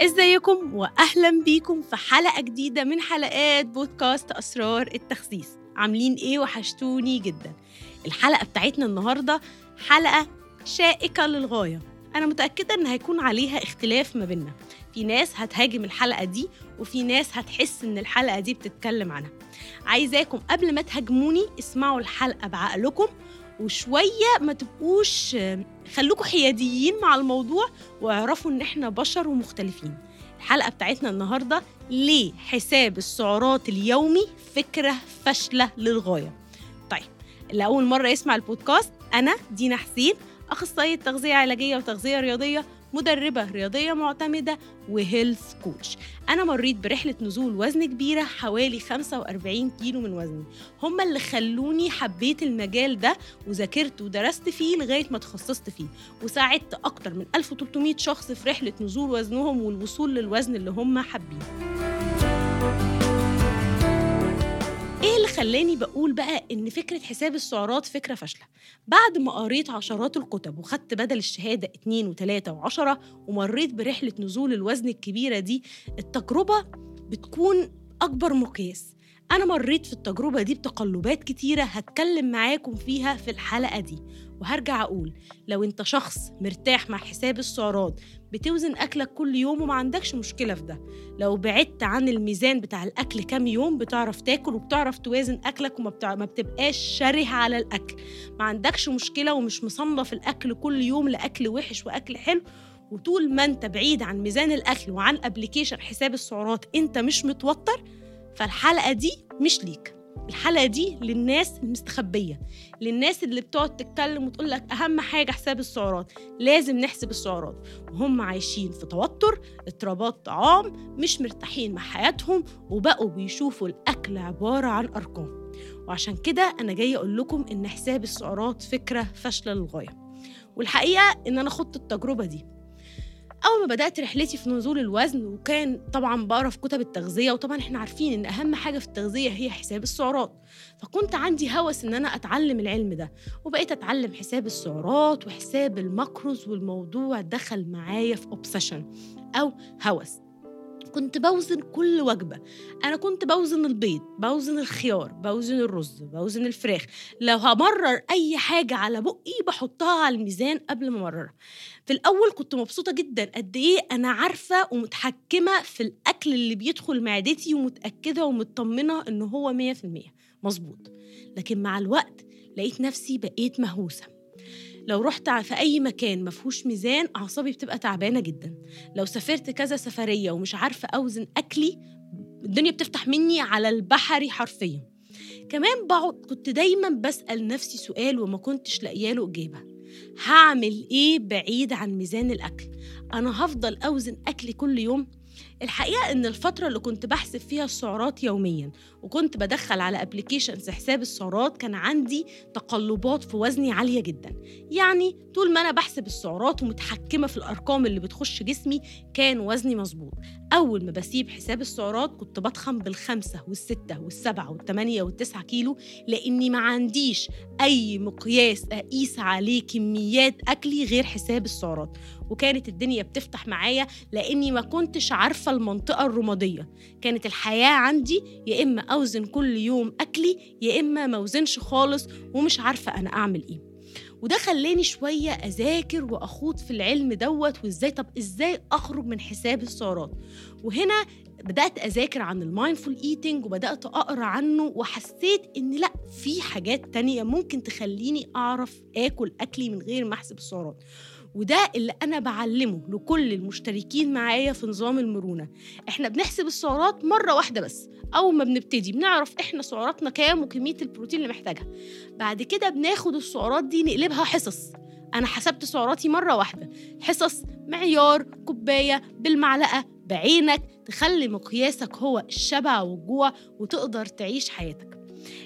ازيكم واهلا بيكم في حلقة جديدة من حلقات بودكاست أسرار التخسيس. عاملين إيه؟ وحشتوني جدا. الحلقة بتاعتنا النهارده حلقة شائكة للغاية. أنا متأكدة إن هيكون عليها اختلاف ما بيننا. في ناس هتهاجم الحلقة دي وفي ناس هتحس إن الحلقة دي بتتكلم عنها. عايزاكم قبل ما تهاجموني اسمعوا الحلقة بعقلكم وشوية ما تبقوش خلوكوا حياديين مع الموضوع واعرفوا إن إحنا بشر ومختلفين. الحلقة بتاعتنا النهارده ليه حساب السعرات اليومي فكرة فاشلة للغاية. طيب اللي اول مرة يسمع البودكاست أنا دينا حسين أخصائية تغذية علاجية وتغذية رياضية مدربة رياضية معتمدة وهيلث كوتش. أنا مريت برحلة نزول وزن كبيرة حوالي 45 كيلو من وزني. هم اللي خلوني حبيت المجال ده وذاكرت ودرست فيه لغاية ما تخصصت فيه. وساعدت أكتر من 1300 شخص في رحلة نزول وزنهم والوصول للوزن اللي هم حابينه. خلاني بقول بقى إن فكرة حساب السعرات فكرة فاشلة. بعد ما قريت عشرات الكتب وخدت بدل الشهادة اتنين وتلاتة وعشرة ومريت برحلة نزول الوزن الكبيرة دي التجربة بتكون أكبر مقياس. أنا مريت في التجربة دي بتقلبات كتيرة هتكلم معاكم فيها في الحلقة دي. وهرجع أقول لو أنت شخص مرتاح مع حساب السعرات بتوزن أكلك كل يوم وما عندكش مشكلة في ده. لو بعدت عن الميزان بتاع الأكل كام يوم بتعرف تاكل وبتعرف توازن أكلك وما. ما بتبقاش شره على الأكل. ما عندكش مشكلة ومش مصنف الأكل كل يوم لأكل وحش وأكل حلو. وطول ما أنت بعيد عن ميزان الأكل وعن ابلكيشن حساب السعرات أنت مش متوتر فالحلقة دي مش ليك. الحلقة دي للناس المستخبية للناس اللي بتقعد تتكلم وتقول لك أهم حاجة حساب السعرات لازم نحسب السعرات. وهم عايشين في توتر اضطرابات طعام مش مرتاحين مع حياتهم وبقوا بيشوفوا الأكل عبارة عن أرقام. وعشان كده أنا جاية أقول لكم إن حساب السعرات فكرة فاشلة للغاية. والحقيقة إن أنا خضت التجربة دي. أول ما بدأت رحلتي في نزول الوزن وكان طبعا بقرا في كتب التغذية وطبعا إحنا عارفين إن أهم حاجة في التغذية هي حساب السعرات. فكنت عندي هوس إن أنا أتعلم العلم ده وبقيت أتعلم حساب السعرات وحساب ال macros والموضوع دخل معايا في obsession أو هوس. كنت بوزن كل وجبة. أنا كنت بوزن البيض بوزن الخيار بوزن الرز بوزن الفراخ. لو همرر أي حاجة على بقي بحطها على الميزان قبل ما أمررها. في الأول كنت مبسوطة جدا قد إيه أنا عارفة ومتحكمة في الأكل اللي بيدخل معدتي ومتأكدة ومطمنة إن هو 100% مظبوط. لكن مع الوقت لقيت نفسي بقيت مهووسة. لو رحت في أي مكان مفهوش ميزان أعصابي بتبقى تعبانة جدا. لو سافرت كذا سفرية ومش عارفة أوزن أكلي الدنيا بتفتح مني على البحري حرفيا. كمان بقعد كنت دايما بسأل نفسي سؤال وما كنتش لاقية له إجابة. هعمل إيه بعيد عن ميزان الأكل؟ أنا هفضل أوزن أكلي كل يوم؟ الحقيقة إن الفترة اللي كنت بحسب فيها السعرات يوميا وكنت بدخل على ابلكيشنز حساب السعرات كان عندي تقلبات في وزني عالية جدا. يعني طول ما أنا بحسب السعرات ومتحكمة في الأرقام اللي بتخش جسمي كان وزني مظبوط. أول ما بسيب حساب السعرات كنت بضخم بالخمسة والستة والسبعة والثمانية والتسعة كيلو لأني ما عنديش أي مقياس أقيس عليه كميات أكلي غير حساب السعرات. وكانت الدنيا بتفتح معايا لأني ما كنتش عارفة المنطقة الرمادية. كانت الحياة عندي يا إما أوزن كل يوم أكلي يا إما ما أوزنش خالص ومش عارفة أنا أعمل إيه. وده خلاني شوية أذاكر وأخوض في العلم دوت وإزاي طب إزاي أخرج من حساب السعرات؟ وهنا بدأت أذاكر عن ال mindful eating وبدأت أقرأ عنه وحسيت إن لأ في حاجات تانية ممكن تخليني أعرف آكل أكلي من غير ما أحسب السعرات. وده اللي أنا بعلمه لكل المشتركين معايا في نظام المرونة. إحنا بنحسب السعرات مرة واحدة بس أول ما بنبتدي بنعرف إحنا سعراتنا كام وكمية البروتين اللي محتاجها. بعد كده بناخد السعرات دي نقلبها حصص. أنا حسبت سعراتي مرة واحدة. حصص معيار كوباية بالمعلقة. بعينك تخلي مقياسك هو الشبع والجوع وتقدر تعيش حياتك.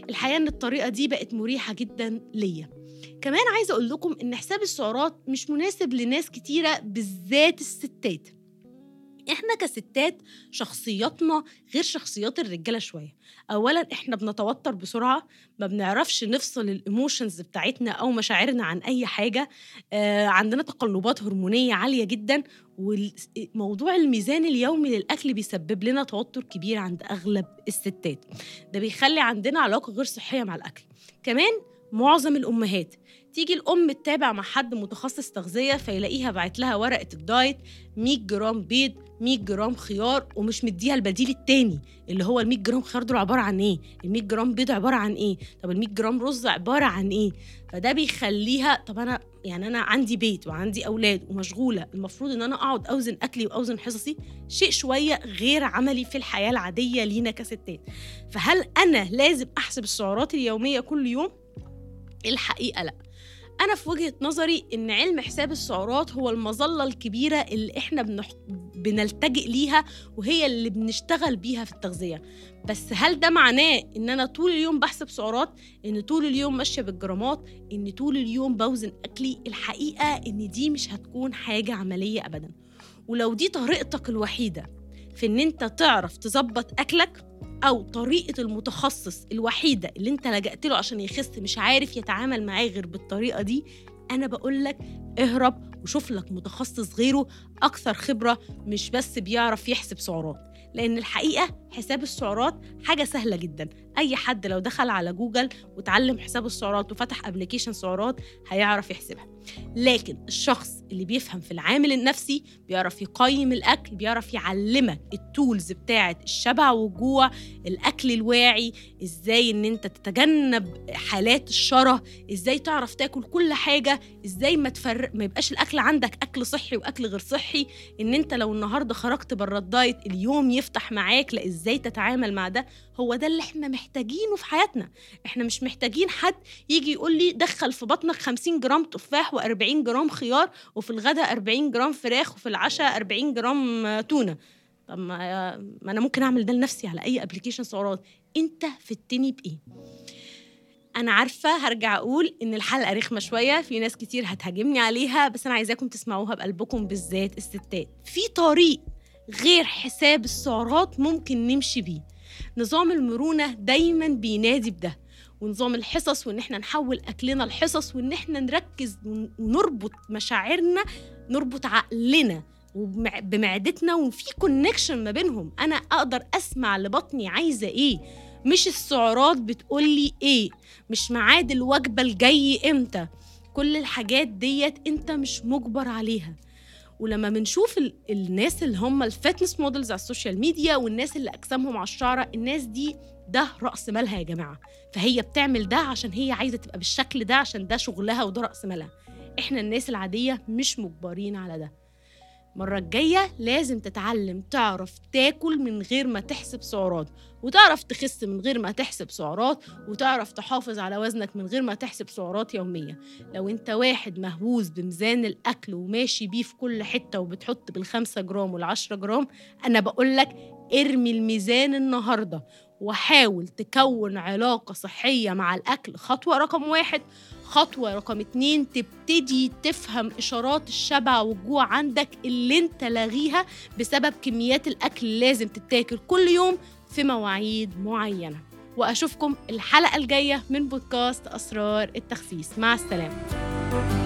الحقيقة إن الطريقة دي بقت مريحة جدا ليا. كمان عايزة أقول لكم إن حساب السعرات مش مناسب لناس كتيرة بالذات الستات. إحنا كستات شخصياتنا غير شخصيات الرجالة شوية. اولا إحنا بنتوتر بسرعة ما بنعرفش نفصل الإيموشنز بتاعتنا أو مشاعرنا عن أي حاجة. آه عندنا تقلبات هرمونية عالية جدا وموضوع الميزان اليومي للأكل بيسبب لنا توتر كبير عند أغلب الستات. ده بيخلي عندنا علاقة غير صحية مع الأكل. كمان معظم الأمهات. تيجي الأم تتابع مع حد متخصص تغذية فيلاقيها باعت لها ورقة ال diet 100 جرام بيض 100 جرام خيار ومش مديها البديل التاني اللي هو ال 100 جرام خيار دول عبارة عن إيه؟ ال 100 جرام بيض عبارة عن إيه؟ طب ال 100 جرام رز عبارة عن إيه؟ فده بيخليها طب أنا يعني أنا عندي بيت وعندي أولاد ومشغولة المفروض إن أنا أقعد أوزن أكلي وأوزن حصصي شيء شوية غير عملي في الحياة العادية لينا كستات. فهل أنا لازم أحسب السعرات اليومية كل يوم؟ الحقيقة لا. أنا في وجهة نظري إن علم حساب السعرات هو المظلة الكبيرة اللي إحنا بنح... بنلتجئ ليها وهي اللي بنشتغل بيها في التغذية. بس هل ده معناه إن أنا طول اليوم بحسب سعرات؟ إن طول اليوم ماشية بالجرامات؟ إن طول اليوم بوزن أكلي؟ الحقيقة إن دي مش هتكون حاجة عملية ابدا. ولو دي طريقتك الوحيدة في إن أنت تعرف تظبط أكلك أو طريقة المتخصص الوحيدة اللي أنت لجأت له عشان يخس مش عارف يتعامل معاه غير بالطريقة دي أنا بقول لك اهرب وشوف لك متخصص غيره أكثر خبرة مش بس بيعرف يحسب سعرات لأن الحقيقة حساب السعرات حاجة سهلة جدا أي حد لو دخل على جوجل وتعلم حساب السعرات وفتح application سعرات هيعرف يحسبها. لكن الشخص اللي بيفهم في العامل النفسي بيعرف يقيم الأكل بيعرف يعلمك ال tools بتاعة الشبع والجوع الأكل الواعي إزاي إن أنت تتجنب حالات الشره إزاي تعرف تاكل كل حاجة إزاي ما تفرق ما يبقاش الأكل عندك أكل صحي وأكل غير صحي إن أنت لو النهارده خرجت بره ال diet اليوم يفتح معاك لا إزاي تتعامل مع ده؟ هو ده اللي إحنا محتاجينه في حياتنا. إحنا مش محتاجين حد يجي يقول لي دخل في بطنك 50 جرام تفاح و40 جرام خيار وفي الغداء 40 جرام فراخ وفي العشاء 40 جرام تونة. طب ما ما أنا ممكن أعمل ده لنفسي على أي application سعرات. أنت فدتني بإيه؟ أنا عارفة هرجع أقول إن الحلقة رخمة شوية في ناس كتير هتهاجمني عليها بس أنا عايزاكم تسمعوها بقلبكم بالذات الستات. في طريق غير حساب السعرات ممكن نمشي بيه. نظام المرونة دايما بينادي بده. ونظام الحصص وإن إحنا نحول أكلنا لحصص وإن إحنا نركز ونربط مشاعرنا نربط عقلنا بمعدتنا وفي كونكشن ما بينهم. أنا أقدر أسمع لبطني عايزة إيه؟ مش السعرات بتقولي إيه؟ مش ميعاد الوجبة الجاي إمتى؟ كل الحاجات ديت أنت مش مجبر عليها. ولما بنشوف الناس اللي هم ال fitness models على ال social media والناس اللي أجسامهم على الشعرة الناس دي ده رأس مالها يا جماعة. فهي بتعمل ده عشان هي عايزة تبقى بالشكل ده عشان ده شغلها وده رأس مالها. إحنا الناس العادية مش مجبرين على ده. المرة الجاية لازم تتعلم تعرف تاكل من غير ما تحسب سعرات وتعرف تخس من غير ما تحسب سعرات وتعرف تحافظ على وزنك من غير ما تحسب سعرات يومية. لو أنت واحد مهووس بميزان الأكل وماشي بيه في كل حتة وبتحط بالخمسة جرام والعشرة جرام أنا بقولك ارمي الميزان النهاردة. وحاول تكون علاقة صحية مع الأكل. خطوة رقم واحد. خطوة رقم اتنين تبتدي تفهم إشارات الشبع والجوع عندك اللي أنت لاغيها بسبب كميات الأكل اللي لازم تتاكل كل يوم في مواعيد معينة. وأشوفكم الحلقة الجاية من بودكاست أسرار التخسيس. مع السلامة.